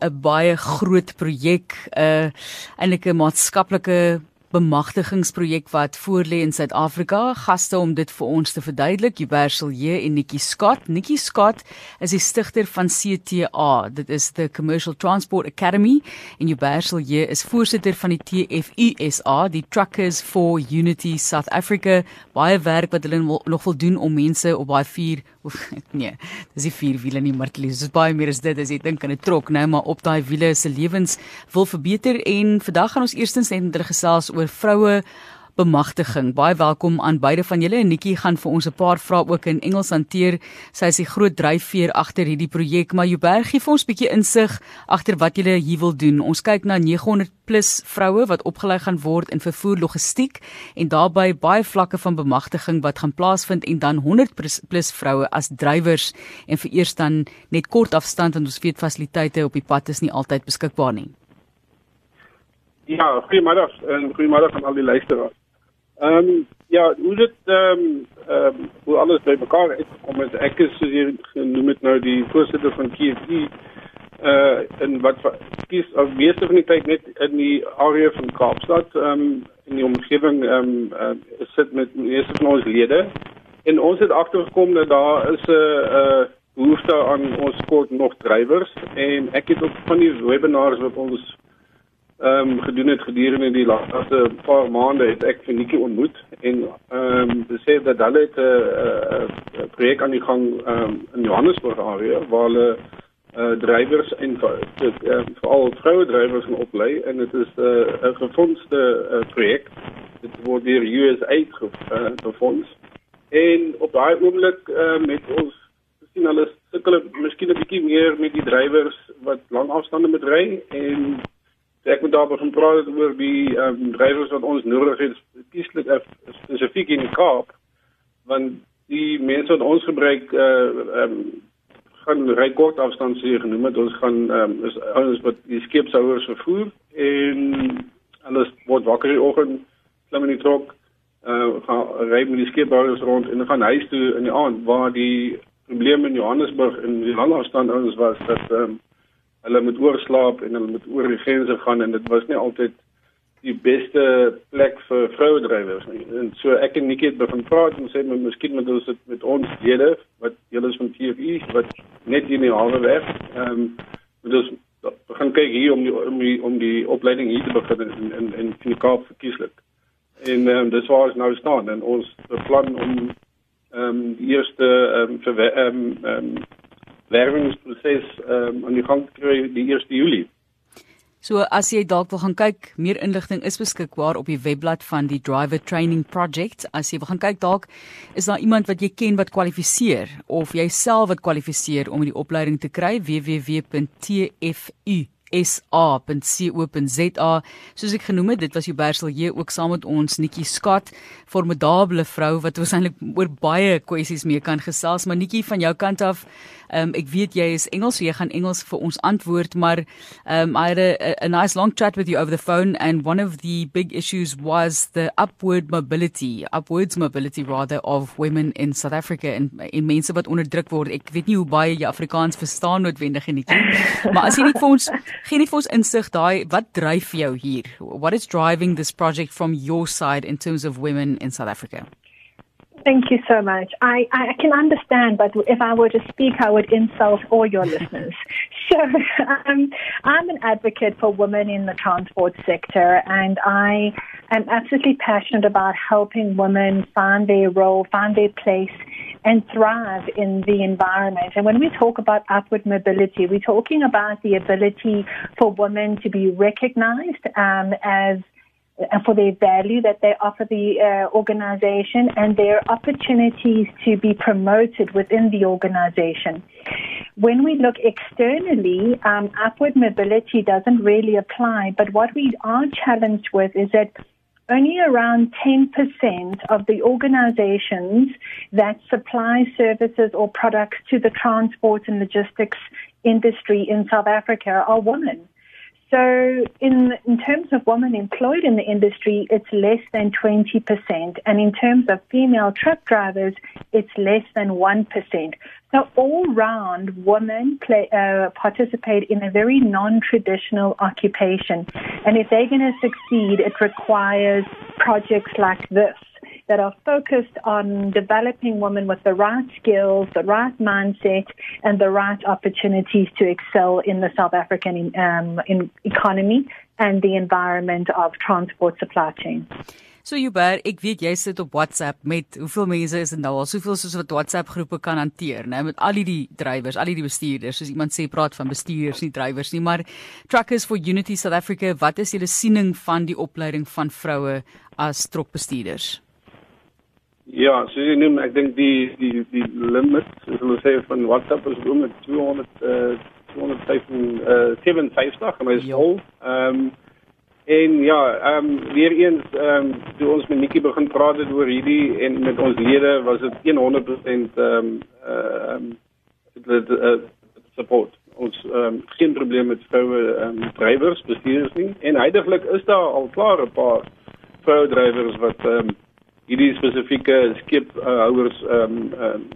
'n baie groot projek, 'n uh, eintlik 'n maatskaplike bemagtigingsprojek wat voorlê in Suid-Afrika. Gaste om dit vir ons te verduidelik, Jubersel J en Nikki Scott. Nikki Scott is die stigter van CTA. Dit is the Commercial Transport Academy en Jubersel J is voorsitter van die TFUSA, die Truckers for Unity South Africa. Baie werk wat hulle nog wil doen om mense op baie vier of nee, dis die vier wiele nie, maar dit is baie meer as dit as jy dink aan 'n trok, nou maar op daai wiele se lewens wil verbeter en vandag gaan ons eerstens net met hulle gesels oor vroue bemagtiging. Baie welkom aan beide van julle. Nikki gaan vir ons 'n paar vrae ook in Engels hanteer. Sy is die groot dryfveer agter hierdie projek, maar Joberg gee vir ons 'n bietjie insig agter wat julle hier wil doen. Ons kyk na 900 plus vroue wat opgelei gaan word in vervoer logistiek en daarbey baie vlakke van bemagtiging wat gaan plaasvind en dan 100 plus vroue as drywers en vir eers dan net kort afstand want ons weet fasiliteite op die pad is nie altyd beskikbaar nie. Ja, goeiemiddag en goeiemiddag aan al die luisteraars. Ehm um, ja, hoe dit ehm um, ehm um, hoe alles by mekaar uitgekom het. Ek is soos jy genoem het nou die voorsitter van uh eh, en wat kies as meeste van die tyd net in die area van Kaapstad ehm um, in die omgewing ehm um, uh, sit met meeste van ons lede en ons het agtergekom dat daar is 'n uh, uh, behoefte aan ons kort nog drywers en ek het op van die webinars wat ons ehm um, gedoen het gedurende die laaste paar maande het ek Nikki ontmoet en ehm um, besê dat hulle het 'n 'n projek aan die gang ehm um, in Johannesburg area waar hulle uh drywers en uh, veral vroue drywers gaan oplei en dit is 'n uh, gefondste uh, projek dit word deur USAID gefonds. Uh, en op daai oomblik uh, met ons sien hulle sukkel miskien 'n bietjie meer met die drywers wat lang afstande moet ry en ek moet daar begin praat oor die ehm um, drywers wat ons nodig het spesifiek spesifiek in die Kaap want die mense wat ons gebruik eh uh, ehm um, gaan ry kort afstand se genoem het. Ons gaan ehm um, is ouens wat die skeepshouers vervoer en alles word wakker die oggend klim in die trok eh uh, gaan ry met die skeepshouers rond en gaan huis toe in die aand waar die probleem in Johannesburg in die lang afstand ouens was dat ehm um, hulle moet oorslaap en hulle moet oor die grense gaan en dit was nie altyd die beste plek vir vroue drywers nie. En so ek en Nikki het begin praat en sê maar miskien moet ons dit met ons lede wat julle is van TFE wat net in die hawe werk. Ehm um, dus begin kyk hier om die om die, om die opleiding hier te begin in in in die Kaap verkieslik. En ehm um, dis waar ons nou staan en ons beplan om ehm um, die eerste ehm um, ehm um, werwingsproses um, aan die gang kry die 1 Julie. So as jy dalk wil gaan kyk, meer inligting is beskikbaar op die webblad van die Driver Training Project. As jy wil gaan kyk dalk is daar iemand wat jy ken wat kwalifiseer of jy self wat kwalifiseer om die opleiding te kry www.tfu sa.co.za soos ek genoem het dit was Jubersel J ook saam met ons Nikki Scott formidable vrou wat eintlik oor baie kwessies mee kan gesels maar Nikki van jou kant af Um, ek weet jy is Engels, so jy gaan Engels vir ons antwoord, maar um, I had a, a nice long chat with you over the phone, and one of the big issues was the upward mobility, upwards mobility rather, of women in South Africa en en mense wat onderdruk word. Ek weet nie hoe baie jy Afrikaans verstaan noodwendig nie, maar as jy net vir ons gee net vir ons insig daai wat dryf jou hier? What is driving this project from your side in terms of women in South Africa? Thank you so much. I, I can understand, but if I were to speak, I would insult all your listeners. So um, I'm an advocate for women in the transport sector, and I am absolutely passionate about helping women find their role, find their place, and thrive in the environment. And when we talk about upward mobility, we're talking about the ability for women to be recognized um, as for their value that they offer the uh, organization and their opportunities to be promoted within the organization. When we look externally, um, upward mobility doesn't really apply, but what we are challenged with is that only around 10% of the organizations that supply services or products to the transport and logistics industry in South Africa are women. So, in in terms of women employed in the industry, it's less than 20%, and in terms of female truck drivers, it's less than 1%. So, all round, women play, uh, participate in a very non-traditional occupation, and if they're going to succeed, it requires projects like this that are focused on developing women with the right skills, the right mindset, and the right opportunities to excel in the South African um, in economy and the environment of transport supply chain. So Hubert, ek weet jy sit op WhatsApp met hoeveel mense is dit nou al? Soveel soos wat WhatsApp groepe kan hanteer, né? Met al die drywers, al die bestuurders, soos iemand sê praat van bestuurders, nie drywers nie, maar Truckers for Unity South Africa, wat is julle siening van die opleiding van vroue as trokbestuurders? Ja, so jy noem ek dink die die die limit, soos hulle sê van WhatsApp is om met 200 uh 257 en my is vol. Ehm en ja, ehm um, weer eens ehm um, toe ons met Nikki begin praat het oor hierdie en met ons lede was dit 100% ehm ehm dit uh, support. Ons um, geen probleem met vroue um, drywers bestuurders nie. En heidaglik is daar al klaar 'n paar vroue drywers wat um, hierdie spesifieke skephouers ehm um, um,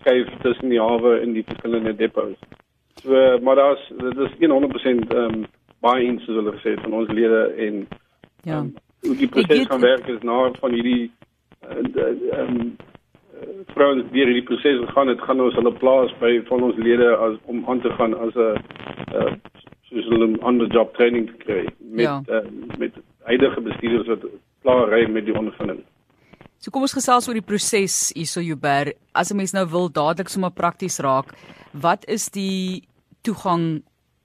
skuif tussen die hawe en die verskillende depots. So maar daar's dit is 100% ehm um, baie eens soos hulle gesê van ons lede en ja. Um, hoe die proses gaan werk is na van hierdie ehm um, vrouens weer hierdie proses gaan dit gaan ons hulle plaas by van ons lede as om aan te gaan as 'n uh, soos hulle 'n ander job training kry met ja. uh, met huidige bestuurders wat klaar ry met die ondervinding. So kom ons gesels oor die proses hierso Joubert. As 'n mens nou wil dadelik sommer prakties raak, wat is die toegang?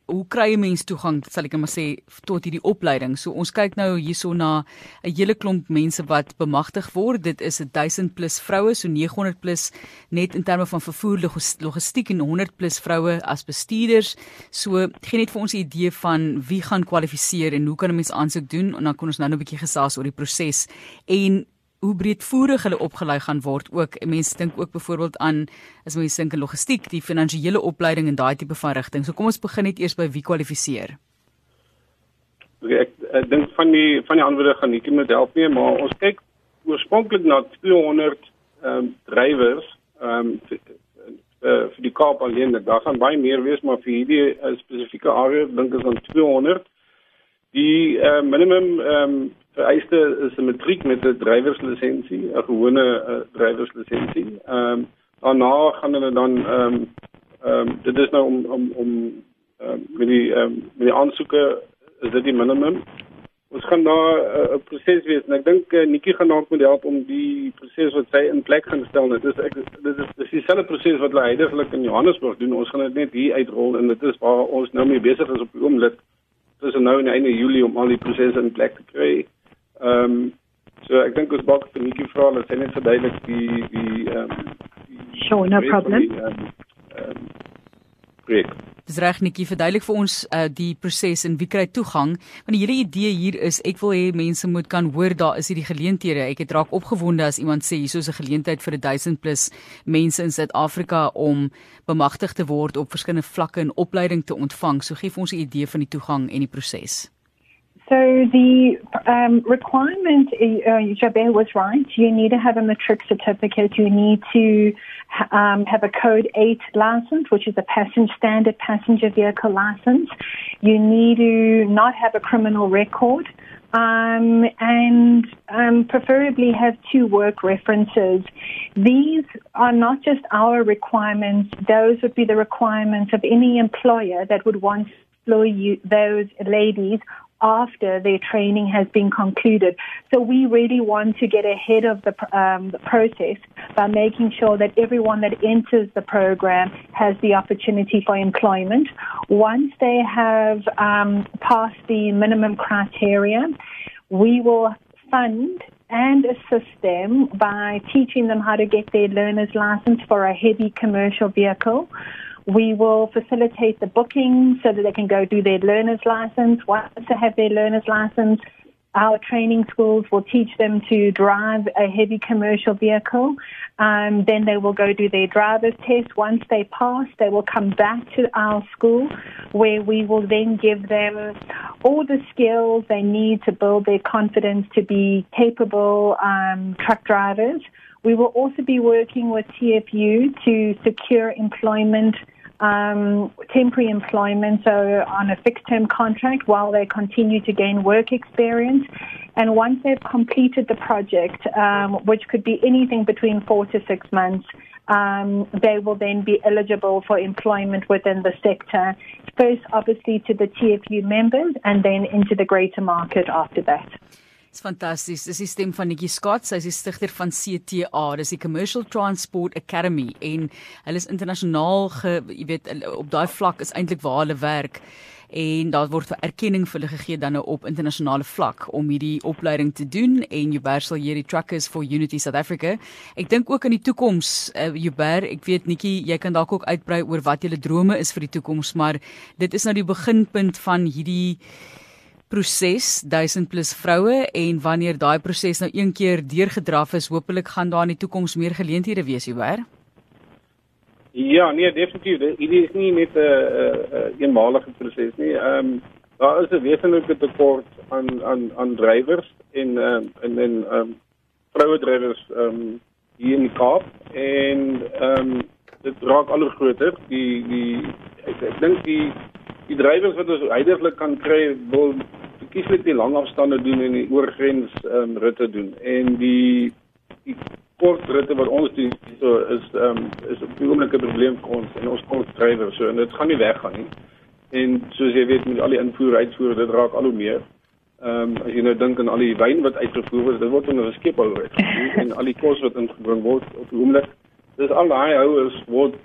Hoe kry 'n mens toegang, sal ek net maar sê, tot hierdie opleiding? So ons kyk nou hierso na 'n hele klomp mense wat bemagtig word. Dit is 1000 plus vroue, so 900 plus net in terme van vervoer logistiek en 100 plus vroue as bestuurders. So gee net vir ons 'n idee van wie gaan kwalifiseer en hoe kan 'n mens aansoek doen? En dan kan ons nou 'n bietjie gesels oor die proses. En hoe breedvoerig hulle opgelei gaan word ook. Mense dink ook byvoorbeeld aan as mense dink aan logistiek die finansiële opleiding en daai tipe van rigting. So kom ons begin net eers by wie kwalifiseer. Ek, ek dink van die van die antwoorde gaan nie moet help nie maar ons kyk oorspronklik na 200 ehm um, drywers ehm um, vir, vir die Kaap alleen. Daar gaan baie meer wees maar vir hierdie uh, spesifieke area dink ek is dan 200 die uh, minimum ehm um, vereiste is 'n matriek met 'n drywerslisensie, 'n gewone uh, drywerslisensie. Ehm um, daarna gaan hulle dan ehm um, ehm um, dit is nou om om om um, met die ehm um, met die aansoeke is dit die minimum. Ons gaan daar eh, 'n uh, proses wees en ek dink uh, Nikki gaan dalk moet help om die proses wat sy in plek gaan stel. Dit is ek dit is dis dieselfde proses wat hulle heidaglik in Johannesburg doen. Ons gaan dit net hier uitrol en dit is waar ons nou mee besig is op die oomblik. Dis nou in einde Julie om al die prosesse in plek te kry. Ehm um, so ek dink ons balk vir Nikki vra dat sy net verduidelik die die ehm um, Sure, no problem. Ehm um, Breek. Dis reg Nikki, verduidelik vir ons uh, die proses en wie kry toegang? Want die hele idee hier is ek wil hê mense moet kan hoor daar is hierdie geleenthede. Ek het raak opgewonde as iemand sê hierso is 'n geleentheid vir 1000 plus mense in Suid-Afrika om bemagtig te word op verskillende vlakke en opleiding te ontvang. So gee vir ons 'n idee van die toegang en die proses. So the um, requirement, uh, was right. You need to have a matric certificate. You need to um, have a Code 8 license, which is a passenger standard passenger vehicle license. You need to not have a criminal record. Um, and um, preferably have two work references. These are not just our requirements; those would be the requirements of any employer that would want those ladies after their training has been concluded. So we really want to get ahead of the, um, the, process by making sure that everyone that enters the program has the opportunity for employment. Once they have um, passed the minimum criteria, we will fund and assist them by teaching them how to get their learner's license for a heavy commercial vehicle. We will facilitate the booking so that they can go do their learner's license. Once they have their learner's license, our training schools will teach them to drive a heavy commercial vehicle. Um, then they will go do their driver's test. Once they pass, they will come back to our school where we will then give them all the skills they need to build their confidence to be capable um, truck drivers. We will also be working with TFU to secure employment um, temporary employment, so on a fixed term contract while they continue to gain work experience. And once they've completed the project, um, which could be anything between four to six months, um, they will then be eligible for employment within the sector. First, obviously, to the TFU members and then into the greater market after that. Dis fantasties. Dis die stem van Nikki Scott. Sy is die stigter van CTA. Dis die Commercial Transport Academy en hulle is internasionaal, jy weet, op daai vlak is eintlik waar hulle werk en daar word erkenning vir hulle gegee dan nou op internasionale vlak om hierdie opleiding te doen en Jubersal hierdie Truckers for Unity South Africa. Ek dink ook in die toekoms uh, Juber, ek weet Nikki, jy kan dalk ook uitbrei oor wat julle drome is vir die toekoms, maar dit is nou die beginpunt van hierdie proses 1000 plus vroue en wanneer daai proses nou een keer deurgedraf is, hopelik gaan daar in die toekoms meer geleenthede wees hierwer. Ja, nee, definitief. Dit is nie net 'n uh, uh, eenmalige proses nie. Ehm um, daar is 'n wesenlike tekort aan aan aan drywers en ehm um, en en ehm um, vroue drywers ehm um, hier in die Kaap en ehm um, dit raak al hoe groter. Die die ek, ek dink die die drywers wat ons uiteindelik kan kry wil kieslik die lang afstande doen en die oorgrens um, ritte doen. En die die kort ritte wat ons doen so is um, is op die oomblik 'n probleem vir ons en ons kort drywers so en dit gaan nie weggaan nie. En soos jy weet met al die invoer uitvoer dit raak al hoe meer. Ehm um, as jy nou dink aan al die wyn wat uitgevoer word, dit word onder 'n skepel uitgevoer en al die kos wat ingebring word op die oomblik dis al daai houers word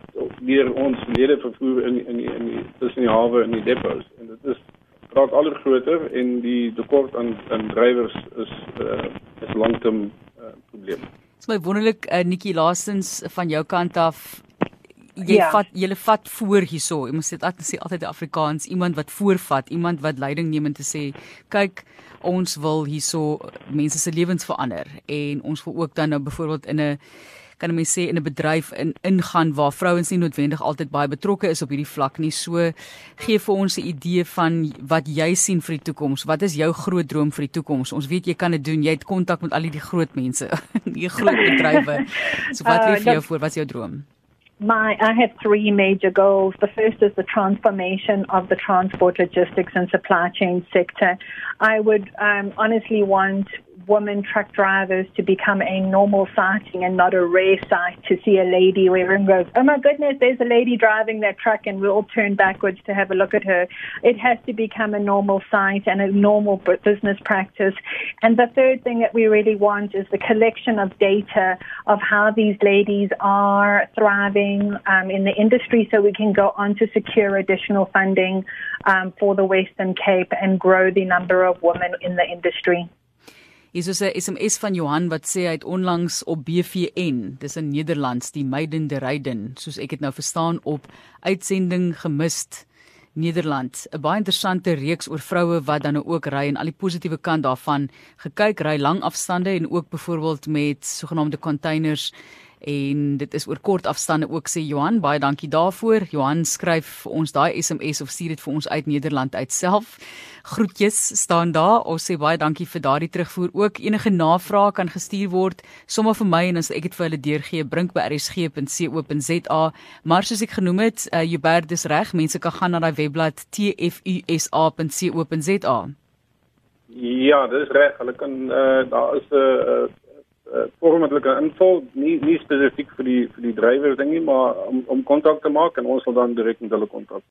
deur ons lede vervoer in in in die tussen die hawe en die depots en dit is raak al groter en die tekort aan aan drywers is uh, is lankterm uh, probleem. Dit is my wonderlik uh, Nikki laastens van jou kant af jy ja. vat jy vat voor hierso. Jy moet dit altyd sê altyd Afrikaans, iemand wat voorvat, iemand wat leiding neem en te sê, kyk, ons wil hierso mense se lewens verander en ons wil ook dan nou byvoorbeeld in 'n kan mense sê in 'n bedryf in ingaan waar vrouens nie noodwendig altyd baie betrokke is op hierdie vlak nie. So gee vir ons 'n idee van wat jy sien vir die toekoms. Wat is jou groot droom vir die toekoms? Ons weet jy kan dit doen. Jy het kontak met al die groot mense, die groot bedrywe. So wat lê uh, vir jou voor? Wat is jou droom? My, I have three major goals. The first is the transformation of the transport, logistics, and supply chain sector. I would um, honestly want women truck drivers to become a normal sighting and not a rare sight to see a lady where everyone goes, oh my goodness, there's a lady driving that truck and we all turn backwards to have a look at her. It has to become a normal sight and a normal business practice. And the third thing that we really want is the collection of data of how these ladies are thriving um, in the industry so we can go on to secure additional funding um, for the Western Cape and grow the number of women in the industry. Hier is 'n SMS van Johan wat sê hy het onlangs op BVN, dis in Nederlands, die Meidende Ryden, soos ek dit nou verstaan op uitsending gemist. Nederland, 'n baie interessante reeks oor vroue wat dan nou ook ry en al die positiewe kant daarvan gekyk, ry lang afstande en ook byvoorbeeld met sogenaamde containers en dit is oor kort afstande ook sê Johan. Baie dankie daarvoor. Johan skryf vir ons daai SMS of stuur dit vir ons uit Nederland uit self. Groetjies staan daar. Ons sê baie dankie vir daardie terugvoer ook. Enige navrae kan gestuur word sommer vir my en as ek dit vir hulle deurgee. Brink by rsg.co.za maar soos ek genoem het uh, Jubert is reg. Mense kan gaan na daai webblad tfusa.co.za Ja, dis reg. Hulle kan uh, daar is 'n uh, uh, vormelike invul nie nie spesifiek vir die vir die drywer ding nie maar om om kontak te maak en ons sal dan direk met hulle kontak